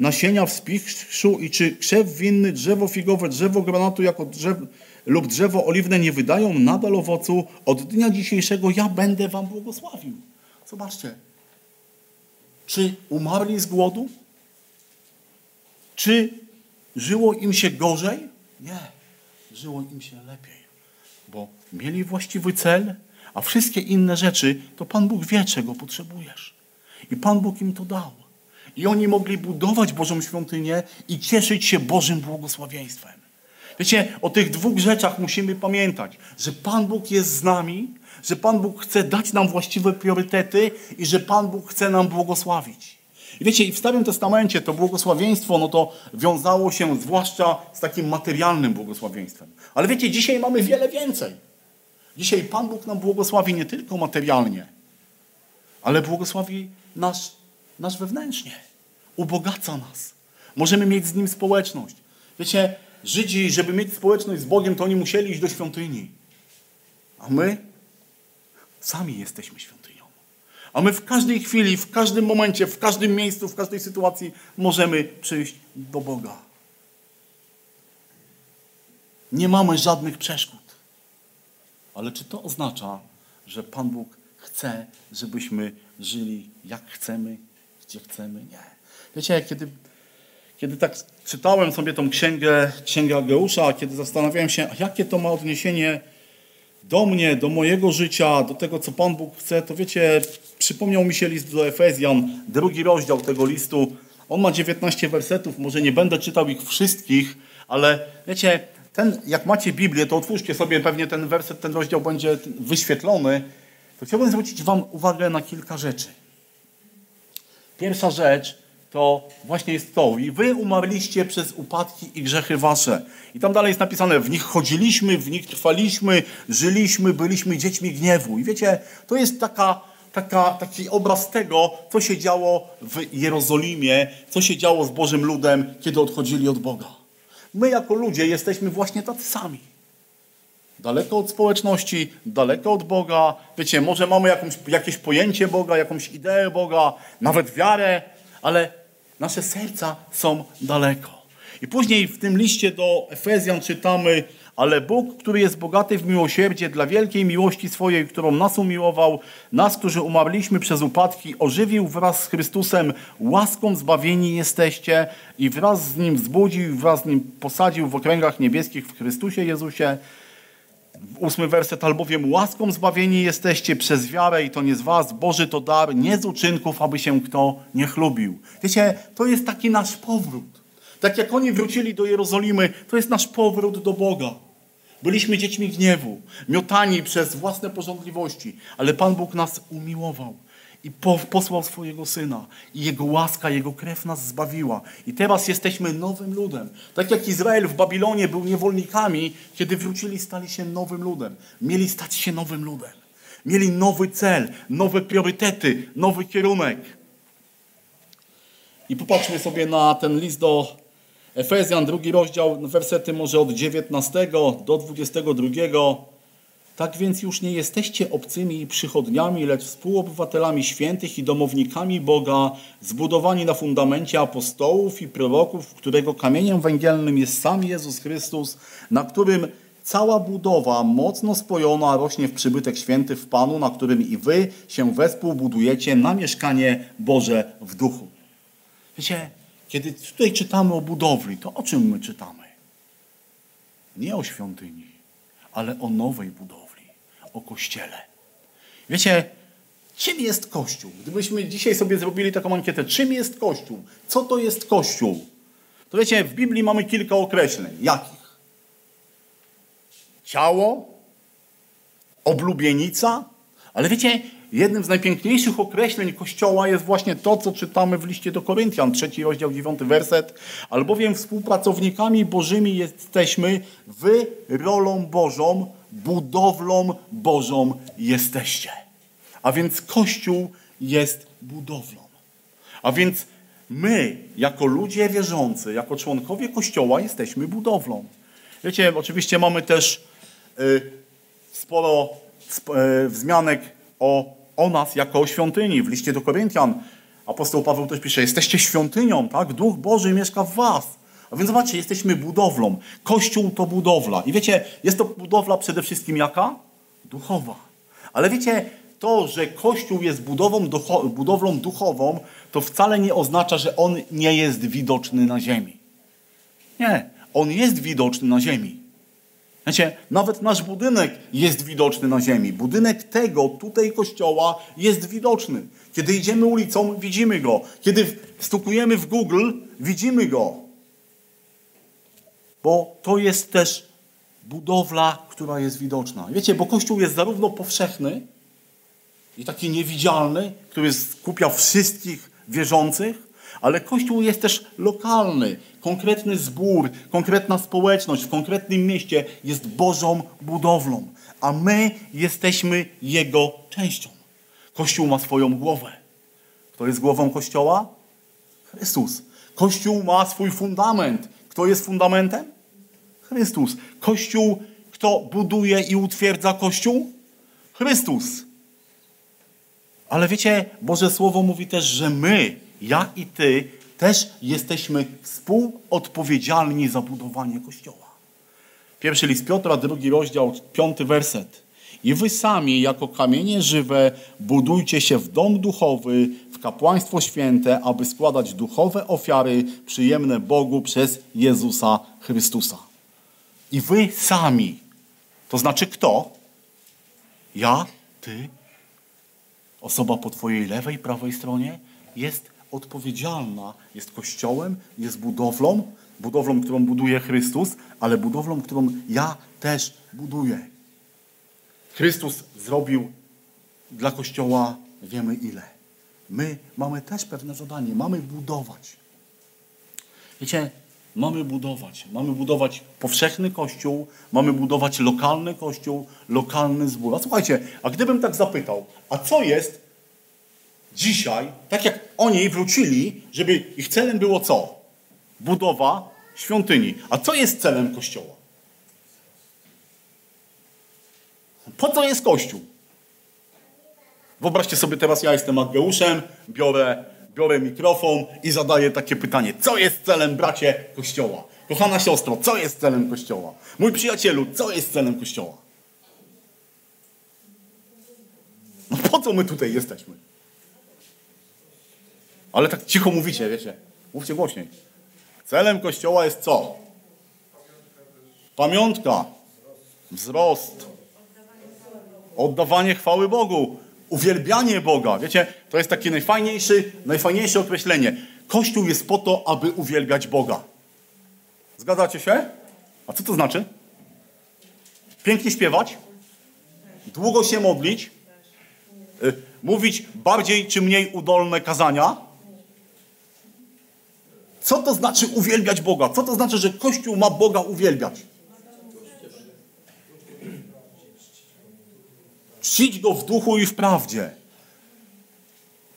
nasienia w spichrzu i czy krzew winny, drzewo figowe, drzewo granatu jako drzew, lub drzewo oliwne nie wydają nadal owocu, od dnia dzisiejszego ja będę wam błogosławił. Zobaczcie. Czy umarli z głodu? Czy żyło im się gorzej? Nie. Żyło im się lepiej. Bo mieli właściwy cel, a wszystkie inne rzeczy, to Pan Bóg wie, czego potrzebujesz. I Pan Bóg im to dał. I oni mogli budować Bożą świątynię i cieszyć się Bożym błogosławieństwem. Wiecie, o tych dwóch rzeczach musimy pamiętać, że Pan Bóg jest z nami, że Pan Bóg chce dać nam właściwe priorytety i że Pan Bóg chce nam błogosławić. I wiecie, i w Starym Testamencie to błogosławieństwo, no to wiązało się zwłaszcza z takim materialnym błogosławieństwem. Ale wiecie, dzisiaj mamy wiele więcej. Dzisiaj Pan Bóg nam błogosławi nie tylko materialnie, ale błogosławi nas, nas wewnętrznie. Ubogaca nas. Możemy mieć z Nim społeczność. Wiecie, Żydzi, żeby mieć społeczność z Bogiem, to oni musieli iść do świątyni. A my sami jesteśmy świątynią. A my w każdej chwili, w każdym momencie, w każdym miejscu, w każdej sytuacji możemy przyjść do Boga. Nie mamy żadnych przeszkód. Ale czy to oznacza, że Pan Bóg chce, żebyśmy żyli jak chcemy, gdzie chcemy? Nie. Wiecie, kiedy kiedy tak czytałem sobie tą księgę, księgę Ageusza, kiedy zastanawiałem się, jakie to ma odniesienie do mnie, do mojego życia, do tego, co Pan Bóg chce, to wiecie, przypomniał mi się list do Efezjan, drugi rozdział tego listu. On ma 19 wersetów, może nie będę czytał ich wszystkich, ale wiecie, ten, jak macie Biblię, to otwórzcie sobie pewnie ten werset, ten rozdział będzie wyświetlony. To chciałbym zwrócić Wam uwagę na kilka rzeczy. Pierwsza rzecz, to właśnie jest to. I wy umarliście przez upadki i grzechy wasze. I tam dalej jest napisane, w nich chodziliśmy, w nich trwaliśmy, żyliśmy, byliśmy dziećmi gniewu. I wiecie, to jest taka, taka, taki obraz tego, co się działo w Jerozolimie, co się działo z Bożym ludem, kiedy odchodzili od Boga. My jako ludzie jesteśmy właśnie tacy sami. Daleko od społeczności, daleko od Boga. Wiecie, może mamy jakąś, jakieś pojęcie Boga, jakąś ideę Boga, nawet wiarę, ale Nasze serca są daleko. I później w tym liście do Efezjan czytamy, ale Bóg, który jest bogaty w miłosierdzie dla wielkiej miłości swojej, którą nas umiłował, nas, którzy umarliśmy przez upadki, ożywił wraz z Chrystusem, łaską zbawieni jesteście i wraz z Nim wzbudził, wraz z Nim posadził w okręgach niebieskich w Chrystusie Jezusie, ósmy werset, albowiem łaską zbawieni jesteście przez wiarę i to nie z was, Boży to dar, nie z uczynków, aby się kto nie chlubił. Wiecie, to jest taki nasz powrót. Tak jak oni wrócili do Jerozolimy, to jest nasz powrót do Boga. Byliśmy dziećmi gniewu, miotani przez własne porządliwości, ale Pan Bóg nas umiłował i posłał swojego Syna. I Jego łaska, Jego krew nas zbawiła. I teraz jesteśmy nowym ludem. Tak jak Izrael w Babilonie był niewolnikami, kiedy wrócili, stali się nowym ludem. Mieli stać się nowym ludem. Mieli nowy cel, nowe priorytety, nowy kierunek. I popatrzmy sobie na ten list do Efezjan, drugi rozdział, wersety może od 19 do 22. Tak więc już nie jesteście obcymi przychodniami, lecz współobywatelami świętych i domownikami Boga, zbudowani na fundamencie apostołów i proroków, którego kamieniem węgielnym jest sam Jezus Chrystus, na którym cała budowa mocno spojona rośnie w przybytek święty w Panu, na którym i wy się wespół budujecie na mieszkanie Boże w duchu. Wiecie, kiedy tutaj czytamy o budowli, to o czym my czytamy? Nie o świątyni, ale o nowej budowli, o kościele. Wiecie, czym jest Kościół? Gdybyśmy dzisiaj sobie zrobili taką ankietę, czym jest Kościół? Co to jest Kościół? To wiecie, w Biblii mamy kilka określeń. Jakich? Ciało, oblubienica, ale wiecie, jednym z najpiękniejszych określeń Kościoła jest właśnie to, co czytamy w liście do Koryntian, trzeci rozdział, dziewiąty werset. Albowiem współpracownikami Bożymi jesteśmy, wy rolą Bożą, budowlą Bożą jesteście. A więc Kościół jest budowlą. A więc my, jako ludzie wierzący, jako członkowie Kościoła, jesteśmy budowlą. Wiecie, oczywiście mamy też y, sporo y, wzmianek o o nas jako o świątyni. W liście do Koryntian apostoł Paweł też pisze, jesteście świątynią, tak? Duch Boży mieszka w was. A więc zobaczcie, jesteśmy budowlą. Kościół to budowla. I wiecie, jest to budowla przede wszystkim jaka? Duchowa. Ale wiecie, to, że Kościół jest budową, budowlą duchową, to wcale nie oznacza, że on nie jest widoczny na ziemi. Nie, on jest widoczny na ziemi. Znacie, nawet nasz budynek jest widoczny na ziemi. Budynek tego tutaj kościoła jest widoczny. Kiedy idziemy ulicą, widzimy go. Kiedy stukujemy w Google, widzimy go. Bo to jest też budowla, która jest widoczna. Wiecie, bo Kościół jest zarówno powszechny i taki niewidzialny, który skupia wszystkich wierzących, ale Kościół jest też lokalny. Konkretny zbór, konkretna społeczność w konkretnym mieście jest Bożą budowlą, a my jesteśmy Jego częścią. Kościół ma swoją głowę. Kto jest głową Kościoła? Chrystus. Kościół ma swój fundament. Kto jest fundamentem? Chrystus. Kościół, kto buduje i utwierdza Kościół? Chrystus. Ale wiecie, Boże Słowo mówi też, że my ja i ty też jesteśmy współodpowiedzialni za budowanie Kościoła. Pierwszy list Piotra, drugi rozdział, piąty werset. I wy sami, jako kamienie żywe, budujcie się w dom duchowy, w kapłaństwo święte, aby składać duchowe ofiary przyjemne Bogu przez Jezusa Chrystusa. I wy sami. To znaczy kto? Ja, ty, osoba po twojej lewej, prawej stronie jest odpowiedzialna jest Kościołem, jest budowlą, budowlą, którą buduje Chrystus, ale budowlą, którą ja też buduję. Chrystus zrobił dla Kościoła wiemy ile. My mamy też pewne zadanie, mamy budować. Wiecie, mamy budować. Mamy budować powszechny kościół, mamy budować lokalny kościół, lokalny zbór. A słuchajcie, a gdybym tak zapytał, a co jest dzisiaj, tak jak oni wrócili, żeby ich celem było co? Budowa świątyni. A co jest celem Kościoła? Po co jest Kościół? Wyobraźcie sobie teraz, ja jestem Ageuszem, biorę, biorę mikrofon i zadaję takie pytanie. Co jest celem, bracie, Kościoła? Kochana siostro, co jest celem Kościoła? Mój przyjacielu, co jest celem Kościoła? No po co my tutaj jesteśmy? Ale tak cicho mówicie, wiecie. Mówcie głośniej. Celem Kościoła jest co? Pamiątka. Wzrost. Oddawanie chwały Bogu. Uwielbianie Boga. Wiecie, to jest takie najfajniejsze, najfajniejsze określenie. Kościół jest po to, aby uwielbiać Boga. Zgadzacie się? A co to znaczy? Pięknie śpiewać? Długo się modlić? Y, mówić bardziej czy mniej udolne kazania? Co to znaczy uwielbiać Boga? Co to znaczy, że Kościół ma Boga uwielbiać? Czcić Go w duchu i w prawdzie.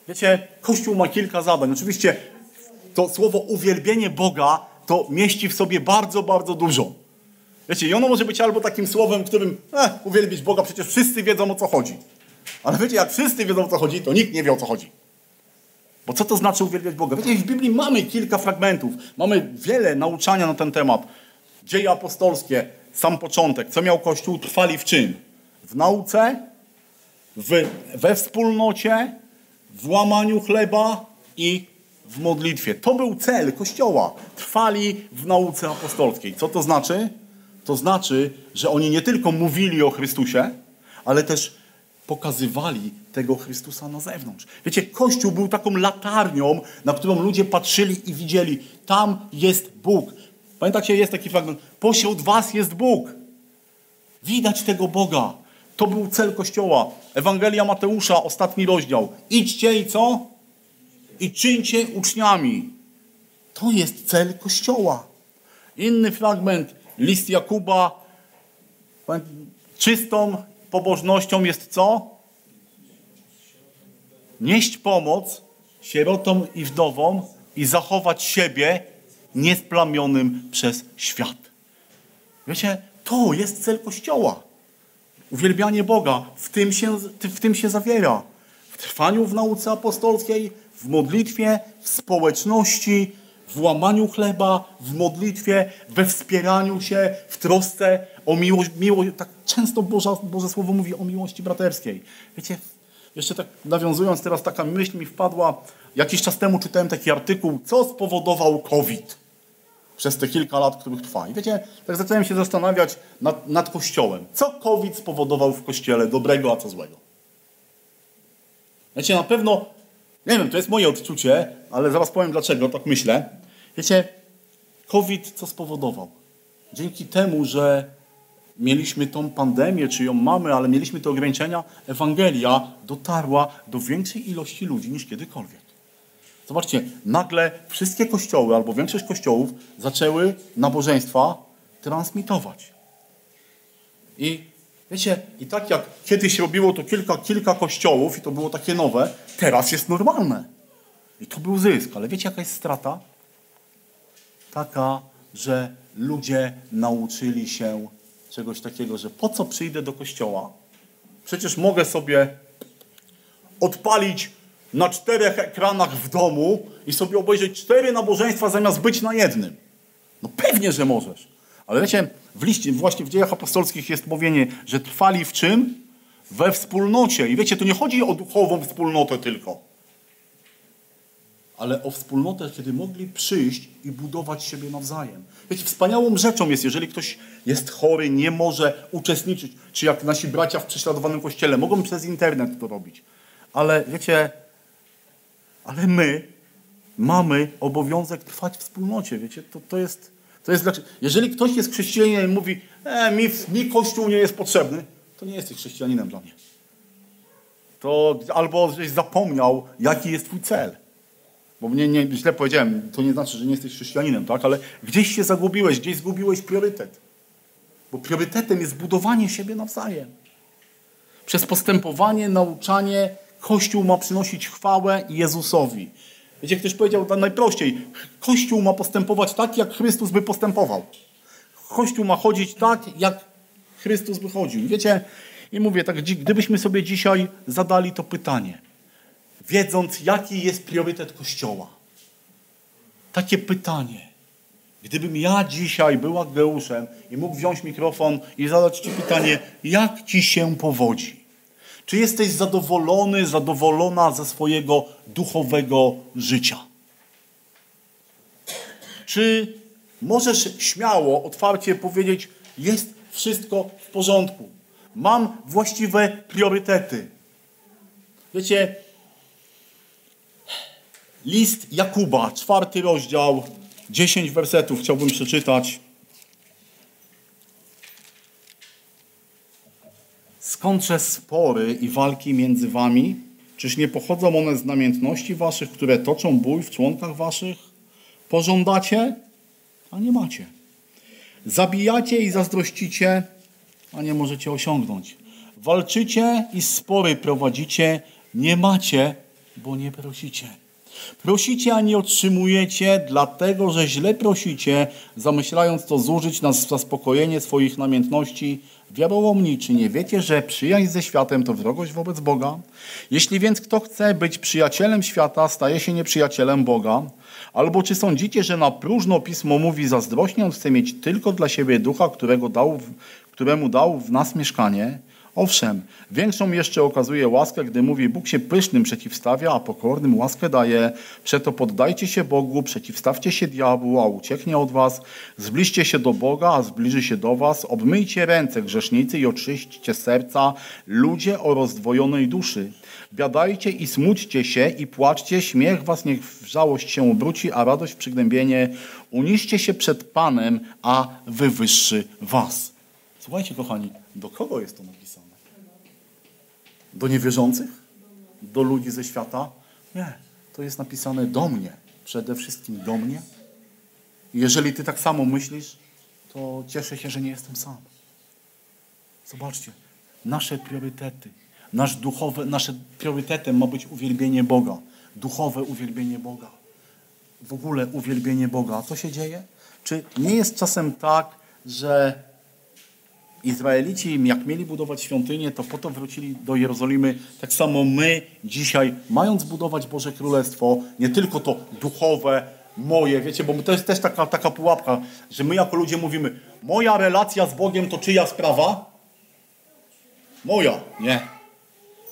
Wiecie, Kościół ma kilka zadań. Oczywiście to słowo uwielbienie Boga to mieści w sobie bardzo, bardzo dużo. Wiecie, i ono może być albo takim słowem, którym eh, uwielbić Boga, przecież wszyscy wiedzą o co chodzi. Ale wiecie, jak wszyscy wiedzą o co chodzi, to nikt nie wie o co chodzi. Bo co to znaczy uwielbiać Boga? Wiecie, w Biblii mamy kilka fragmentów, mamy wiele nauczania na ten temat. Dzieje apostolskie, sam początek. Co miał Kościół? Trwali w czym? W nauce, w, we wspólnocie, w łamaniu chleba i w modlitwie. To był cel Kościoła. Trwali w nauce apostolskiej. Co to znaczy? To znaczy, że oni nie tylko mówili o Chrystusie, ale też pokazywali tego Chrystusa na zewnątrz. Wiecie, Kościół był taką latarnią, na którą ludzie patrzyli i widzieli, tam jest Bóg. Pamiętacie, jest taki fragment, pośród was jest Bóg. Widać tego Boga. To był cel Kościoła. Ewangelia Mateusza, ostatni rozdział. Idźcie i co? I czyńcie uczniami. To jest cel Kościoła. Inny fragment, list Jakuba. Czystą pobożnością jest co? Nieść pomoc sierotom i wdowom i zachować siebie niesplamionym przez świat. Wiecie, to jest cel Kościoła. Uwielbianie Boga w tym się, w tym się zawiera. W trwaniu w nauce apostolskiej, w modlitwie, w społeczności, w łamaniu chleba, w modlitwie, we wspieraniu się, w trosce o miłość. miłość tak często Boże, Boże Słowo mówi o miłości braterskiej. Wiecie, jeszcze tak nawiązując teraz, taka myśl mi wpadła. Jakiś czas temu czytałem taki artykuł, co spowodował COVID przez te kilka lat, których trwa. I wiecie, tak zacząłem się zastanawiać nad, nad Kościołem. Co COVID spowodował w Kościele dobrego, a co złego? Wiecie, na pewno, nie wiem, to jest moje odczucie, ale zaraz powiem dlaczego, tak myślę. Wiecie, COVID co spowodował? Dzięki temu, że mieliśmy tą pandemię, czy ją mamy, ale mieliśmy te ograniczenia, Ewangelia dotarła do większej ilości ludzi niż kiedykolwiek. Zobaczcie, nagle wszystkie kościoły, albo większość kościołów zaczęły nabożeństwa transmitować. I wiecie, i tak jak kiedyś robiło to kilka, kilka kościołów i to było takie nowe, teraz jest normalne. I to był zysk. Ale wiecie, jaka jest strata? Taka, że ludzie nauczyli się czegoś takiego, że po co przyjdę do kościoła? Przecież mogę sobie odpalić na czterech ekranach w domu i sobie obejrzeć cztery nabożeństwa zamiast być na jednym. No pewnie, że możesz. Ale wiecie, w liście, właśnie w dziejach apostolskich jest mówienie, że trwali w czym? We wspólnocie. I wiecie, to nie chodzi o duchową wspólnotę tylko. Ale o wspólnotę, kiedy mogli przyjść i budować siebie nawzajem. Wiecie, wspaniałą rzeczą jest, jeżeli ktoś jest chory, nie może uczestniczyć, czy jak nasi bracia w prześladowanym kościele, mogą przez internet to robić. Ale wiecie, ale my mamy obowiązek trwać w wspólnocie. Wiecie, to, to jest, to jest dlaczego. Jeżeli ktoś jest chrześcijaninem i mówi, e, mi, mi Kościół nie jest potrzebny, to nie jesteś chrześcijaninem dla mnie. To albo żeś zapomniał, jaki jest twój cel. Bo mnie nie, źle powiedziałem, to nie znaczy, że nie jesteś chrześcijaninem, tak? Ale gdzieś się zagubiłeś, gdzieś zgubiłeś priorytet. Bo priorytetem jest budowanie siebie nawzajem. Przez postępowanie, nauczanie, Kościół ma przynosić chwałę Jezusowi. Wiecie, ktoś powiedział najprościej, Kościół ma postępować tak, jak Chrystus by postępował. Kościół ma chodzić tak, jak Chrystus by chodził. Wiecie, i mówię tak, gdybyśmy sobie dzisiaj zadali to pytanie, wiedząc, jaki jest priorytet Kościoła. Takie pytanie. Gdybym ja dzisiaj był Ageuszem i mógł wziąć mikrofon i zadać Ci pytanie, jak Ci się powodzi? Czy jesteś zadowolony, zadowolona ze swojego duchowego życia? Czy możesz śmiało, otwarcie powiedzieć, jest wszystko w porządku? Mam właściwe priorytety. Wiecie, list Jakuba, czwarty rozdział, Dziesięć wersetów chciałbym przeczytać. Skądże spory i walki między wami? Czyż nie pochodzą one z namiętności waszych, które toczą bój w członkach waszych? Pożądacie, a nie macie. Zabijacie i zazdrościcie, a nie możecie osiągnąć. Walczycie i spory prowadzicie, nie macie, bo nie prosicie. Prosicie, a nie otrzymujecie, dlatego że źle prosicie, zamyślając to zużyć na zaspokojenie swoich namiętności. Wiarołomni, czy nie wiecie, że przyjaźń ze światem to wrogość wobec Boga? Jeśli więc kto chce być przyjacielem świata, staje się nieprzyjacielem Boga. Albo czy sądzicie, że na próżno Pismo mówi zazdrośnie, on chce mieć tylko dla siebie ducha, którego dał, któremu dał w nas mieszkanie? Owszem, większą jeszcze okazuje łaskę, gdy mówi Bóg się pysznym przeciwstawia, a pokornym łaskę daje. Przeto poddajcie się Bogu, przeciwstawcie się diabłu, a ucieknie od was. Zbliżcie się do Boga, a zbliży się do was. Obmyjcie ręce grzesznicy i oczyśćcie serca, ludzie o rozdwojonej duszy. Biadajcie i smućcie się i płaczcie, śmiech was niech w żałość się obróci, a radość przygnębienie. Uniście się przed Panem, a wywyższy was. Słuchajcie, kochani, do kogo jest to napisane? Do niewierzących? Do ludzi ze świata? Nie. To jest napisane do mnie. Przede wszystkim do mnie. jeżeli ty tak samo myślisz, to cieszę się, że nie jestem sam. Zobaczcie, nasze priorytety, nasz duchowe, nasze priorytetem ma być uwielbienie Boga. Duchowe uwielbienie Boga. W ogóle uwielbienie Boga. A co się dzieje? Czy nie jest czasem tak, że Izraelici, jak mieli budować świątynię, to po to wrócili do Jerozolimy. Tak samo my dzisiaj, mając budować Boże Królestwo, nie tylko to duchowe, moje, wiecie, bo to jest też taka, taka pułapka, że my jako ludzie mówimy, moja relacja z Bogiem to czyja sprawa? Moja. Nie.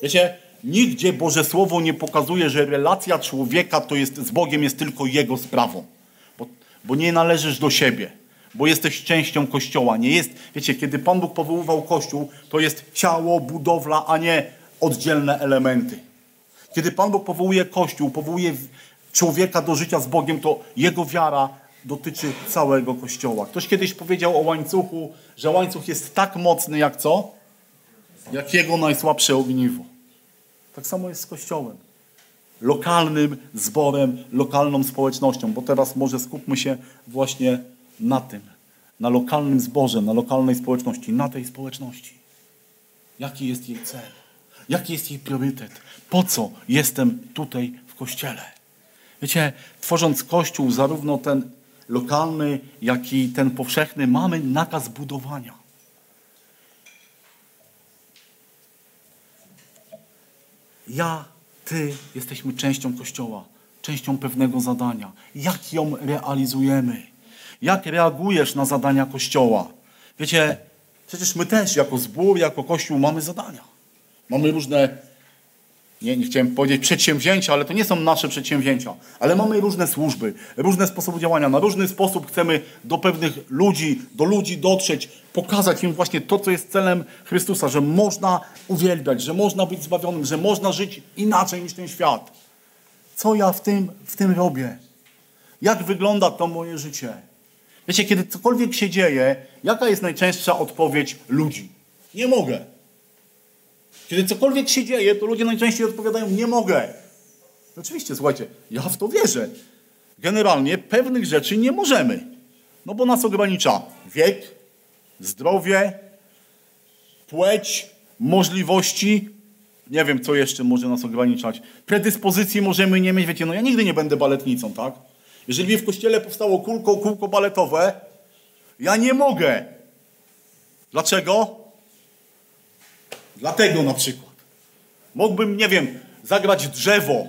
Wiecie, nigdzie Boże Słowo nie pokazuje, że relacja człowieka to jest, z Bogiem jest tylko jego sprawą. Bo, bo nie należysz do siebie bo jesteś częścią Kościoła. Nie jest, wiecie, kiedy Pan Bóg powoływał Kościół, to jest ciało, budowla, a nie oddzielne elementy. Kiedy Pan Bóg powołuje Kościół, powołuje człowieka do życia z Bogiem, to jego wiara dotyczy całego Kościoła. Ktoś kiedyś powiedział o łańcuchu, że łańcuch jest tak mocny jak co? Jak jego najsłabsze ogniwo. Tak samo jest z Kościołem. Lokalnym zborem, lokalną społecznością, bo teraz może skupmy się właśnie na tym, na lokalnym zborze, na lokalnej społeczności, na tej społeczności. Jaki jest jej cel? Jaki jest jej priorytet? Po co jestem tutaj w kościele? Wiecie, tworząc kościół, zarówno ten lokalny, jak i ten powszechny, mamy nakaz budowania. Ja, ty jesteśmy częścią kościoła, częścią pewnego zadania. Jak ją realizujemy? Jak reagujesz na zadania Kościoła? Wiecie, przecież my też jako zbór, jako Kościół mamy zadania. Mamy różne, nie, nie chciałem powiedzieć przedsięwzięcia, ale to nie są nasze przedsięwzięcia. Ale mamy różne służby, różne sposoby działania. Na różny sposób chcemy do pewnych ludzi, do ludzi dotrzeć, pokazać im właśnie to, co jest celem Chrystusa, że można uwielbiać, że można być zbawionym, że można żyć inaczej niż ten świat. Co ja w tym, w tym robię? Jak wygląda to moje życie? Wiecie, kiedy cokolwiek się dzieje, jaka jest najczęstsza odpowiedź ludzi? Nie mogę. Kiedy cokolwiek się dzieje, to ludzie najczęściej odpowiadają: Nie mogę. Oczywiście, słuchajcie, ja w to wierzę. Generalnie pewnych rzeczy nie możemy. No bo nas ogranicza wiek, zdrowie, płeć, możliwości. Nie wiem, co jeszcze może nas ograniczać. Predyspozycji możemy nie mieć. Wiecie, no ja nigdy nie będę baletnicą, tak? Jeżeli w kościele powstało kółko, kółko baletowe, ja nie mogę. Dlaczego? Dlatego na przykład. Mógłbym, nie wiem, zagrać drzewo,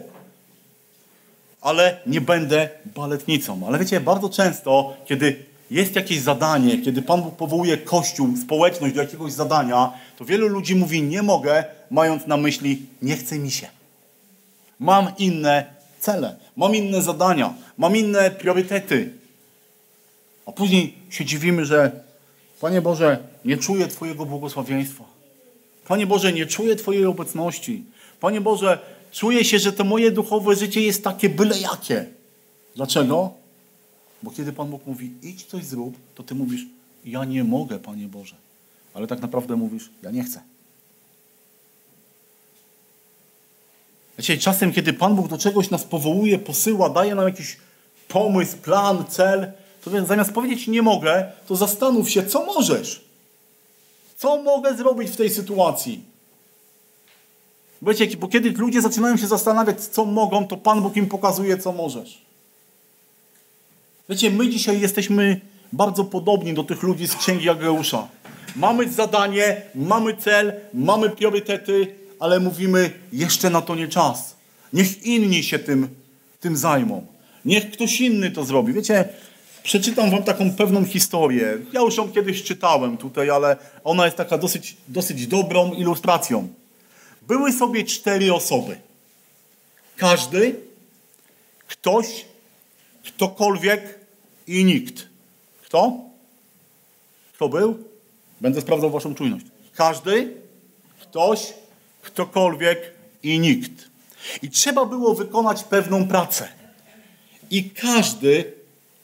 ale nie będę baletnicą. Ale wiecie, bardzo często, kiedy jest jakieś zadanie, kiedy Pan Bóg powołuje kościół, społeczność do jakiegoś zadania, to wielu ludzi mówi nie mogę, mając na myśli nie chce mi się. Mam inne cele, mam inne zadania, mam inne priorytety. A później się dziwimy, że Panie Boże, nie czuję Twojego błogosławieństwa. Panie Boże, nie czuję Twojej obecności. Panie Boże, czuję się, że to moje duchowe życie jest takie byle jakie. Dlaczego? Bo kiedy Pan Bóg mówi, idź coś zrób, to ty mówisz, ja nie mogę, Panie Boże. Ale tak naprawdę mówisz, ja nie chcę. Wiecie, czasem, kiedy Pan Bóg do czegoś nas powołuje, posyła, daje nam jakiś pomysł, plan, cel, to więc zamiast powiedzieć nie mogę, to zastanów się, co możesz. Co mogę zrobić w tej sytuacji? Wiecie, bo kiedy ludzie zaczynają się zastanawiać, co mogą, to Pan Bóg im pokazuje, co możesz. Wiecie, my dzisiaj jesteśmy bardzo podobni do tych ludzi z Księgi Ageusza. Mamy zadanie, mamy cel, mamy priorytety, ale mówimy, jeszcze na to nie czas. Niech inni się tym, tym zajmą. Niech ktoś inny to zrobi. Wiecie, przeczytam wam taką pewną historię. Ja już ją kiedyś czytałem tutaj, ale ona jest taka dosyć, dosyć dobrą ilustracją. Były sobie cztery osoby. Każdy, ktoś, ktokolwiek i nikt. Kto? Kto był? Będę sprawdzał waszą czujność. Każdy, ktoś, ktokolwiek i nikt. I trzeba było wykonać pewną pracę. I każdy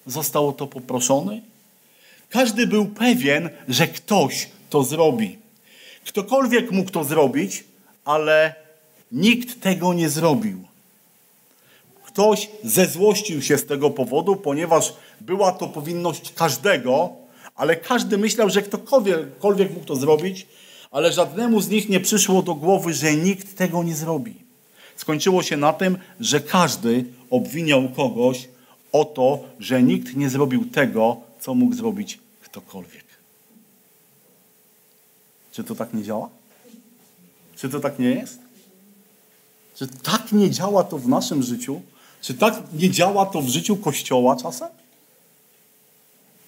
został o to poproszony. Każdy był pewien, że ktoś to zrobi. Ktokolwiek mógł to zrobić, ale nikt tego nie zrobił. Ktoś zezłościł się z tego powodu, ponieważ była to powinność każdego, ale każdy myślał, że ktokolwiek mógł to zrobić, ale żadnemu z nich nie przyszło do głowy, że nikt tego nie zrobi. Skończyło się na tym, że każdy obwiniał kogoś o to, że nikt nie zrobił tego, co mógł zrobić ktokolwiek. Czy to tak nie działa? Czy to tak nie jest? Czy tak nie działa to w naszym życiu? Czy tak nie działa to w życiu Kościoła czasem?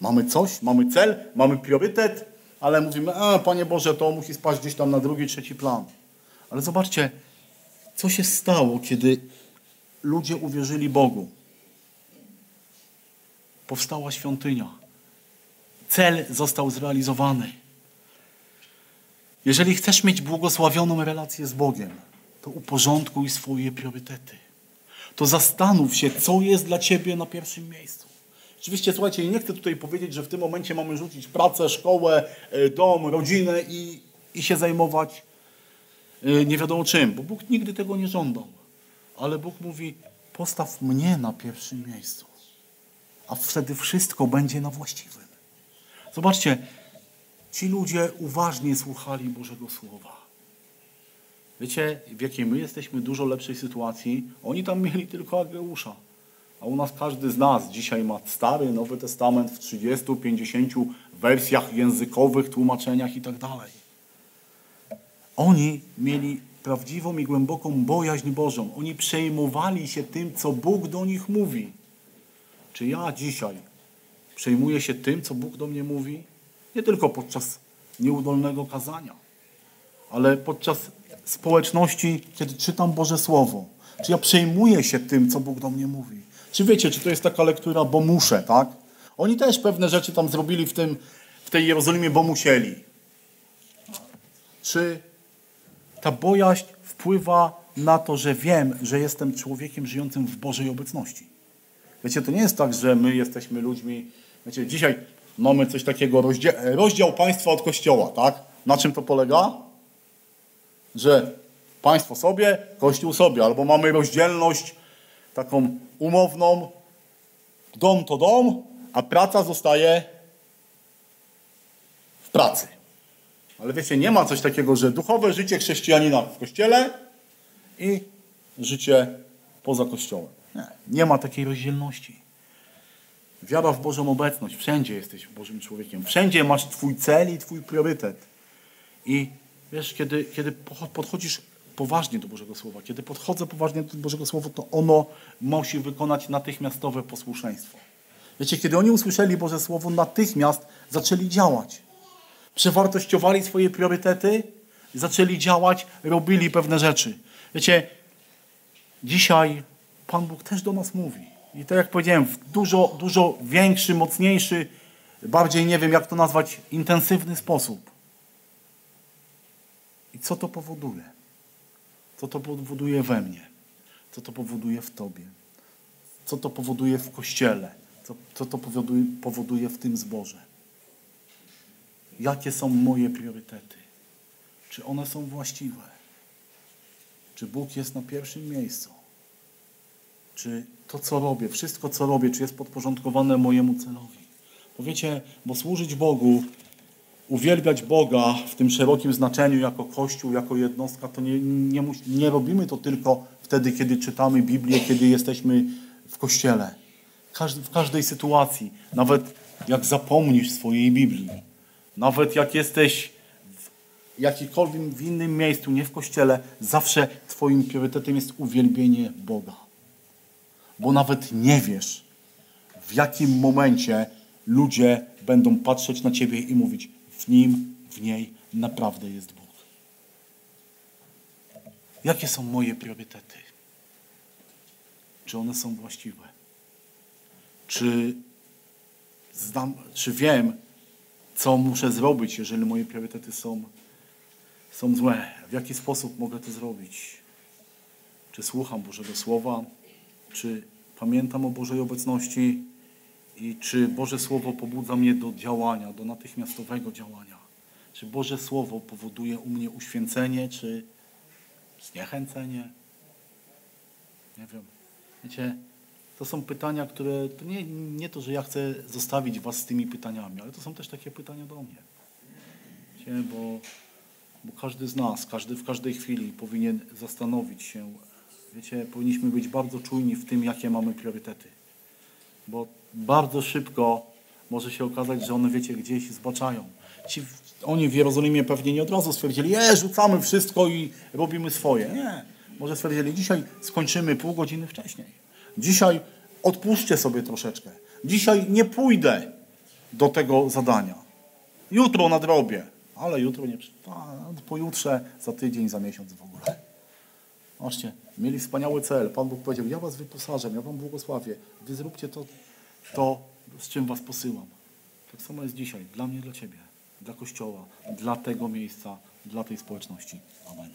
Mamy coś, mamy cel, mamy priorytet, ale mówimy, a Panie Boże, to musi spaść gdzieś tam na drugi, trzeci plan. Ale zobaczcie, co się stało, kiedy ludzie uwierzyli Bogu. Powstała świątynia. Cel został zrealizowany. Jeżeli chcesz mieć błogosławioną relację z Bogiem, to uporządkuj swoje priorytety. To zastanów się, co jest dla ciebie na pierwszym miejscu. Oczywiście, słuchajcie, nie chcę tutaj powiedzieć, że w tym momencie mamy rzucić pracę, szkołę, e, dom, rodzinę i, i się zajmować e, nie wiadomo czym, bo Bóg nigdy tego nie żądał. Ale Bóg mówi, postaw mnie na pierwszym miejscu, a wtedy wszystko będzie na właściwym. Zobaczcie, ci ludzie uważnie słuchali Bożego Słowa. Wiecie, w jakiej my jesteśmy dużo lepszej sytuacji? Oni tam mieli tylko Ageusza. A u nas każdy z nas dzisiaj ma Stary, Nowy Testament w 30, 50 wersjach językowych, tłumaczeniach i tak. Oni mieli prawdziwą i głęboką bojaźń Bożą. Oni przejmowali się tym, co Bóg do nich mówi. Czy ja dzisiaj przejmuję się tym, co Bóg do mnie mówi? Nie tylko podczas nieudolnego kazania, ale podczas społeczności, kiedy czytam Boże Słowo. Czy ja przejmuję się tym, co Bóg do mnie mówi? Czy wiecie, czy to jest taka lektura, bo muszę, tak? Oni też pewne rzeczy tam zrobili w, tym, w tej Jerozolimie, bo musieli. Czy ta bojaźń wpływa na to, że wiem, że jestem człowiekiem żyjącym w Bożej obecności? Wiecie, to nie jest tak, że my jesteśmy ludźmi. Wiecie, dzisiaj mamy coś takiego, rozdział, rozdział państwa od kościoła, tak? Na czym to polega? Że państwo sobie, kościół sobie, albo mamy rozdzielność taką umowną, dom to dom, a praca zostaje w pracy. Ale wiecie, nie ma coś takiego, że duchowe życie chrześcijanina w kościele i życie poza kościołem. Nie, nie ma takiej rozdzielności. Wiara w Bożą obecność. Wszędzie jesteś Bożym człowiekiem. Wszędzie masz Twój cel i Twój priorytet. I wiesz, kiedy, kiedy podchodzisz poważnie do Bożego Słowa, kiedy podchodzę poważnie do Bożego Słowa, to ono musi wykonać natychmiastowe posłuszeństwo. Wiecie, kiedy oni usłyszeli Boże Słowo, natychmiast zaczęli działać. Przewartościowali swoje priorytety, zaczęli działać, robili pewne rzeczy. Wiecie, dzisiaj Pan Bóg też do nas mówi. I tak jak powiedziałem, w dużo, dużo większy, mocniejszy, bardziej nie wiem jak to nazwać, intensywny sposób. I co to powoduje? Co to powoduje we mnie? Co to powoduje w Tobie? Co to powoduje w Kościele? Co co, to powoduje, powoduje w tym zborze. Jakie są moje priorytety? Czy one są właściwe? Czy Bóg jest na pierwszym miejscu? Czy to, co robię, wszystko, co robię, czy jest podporządkowane mojemu celowi? Bo wiecie, bo służyć Bogu, uwielbiać Boga w tym szerokim znaczeniu jako Kościół, jako jednostka, to nie, nie, nie robimy to tylko wtedy, kiedy czytamy Biblię, kiedy jesteśmy w Kościele. Każdy, w każdej sytuacji, nawet jak zapomnisz swojej Biblii, nawet jak jesteś w jakikolwiek w innym miejscu, nie w Kościele, zawsze Twoim priorytetem jest uwielbienie Boga. Bo nawet nie wiesz, w jakim momencie ludzie będą patrzeć na Ciebie i mówić, w nim, w niej naprawdę jest Bóg. Jakie są moje priorytety? Czy one są właściwe? Czy, znam, czy wiem, co muszę zrobić, jeżeli moje priorytety są, są złe? W jaki sposób mogę to zrobić? Czy słucham Bożego Słowa? Czy pamiętam o Bożej obecności? I czy Boże Słowo pobudza mnie do działania, do natychmiastowego działania? Czy Boże Słowo powoduje u mnie uświęcenie, czy zniechęcenie? Nie wiem. Wiecie, to są pytania, które, to nie, nie to, że ja chcę zostawić was z tymi pytaniami, ale to są też takie pytania do mnie. Wiecie, bo, bo każdy z nas, każdy w każdej chwili powinien zastanowić się, wiecie, powinniśmy być bardzo czujni w tym, jakie mamy priorytety. Bo bardzo szybko może się okazać, że one, wiecie, gdzieś zbaczają. Ci, oni w Jerozolimie pewnie nie od razu stwierdzili, je, rzucamy wszystko i robimy swoje. Nie. Może stwierdzili, dzisiaj skończymy pół godziny wcześniej. Dzisiaj odpuszczę sobie troszeczkę. Dzisiaj nie pójdę do tego zadania. Jutro nadrobię. Ale jutro nie... pojutrze, za tydzień, za miesiąc w ogóle. Zobaczcie, mieli wspaniały cel. Pan Bóg powiedział, ja was wyposażę, ja wam błogosławię. Wy zróbcie to, to, z czym was posyłam. Tak samo jest dzisiaj. Dla mnie, dla ciebie. Dla Kościoła. Dla tego miejsca. Dla tej społeczności. Amen.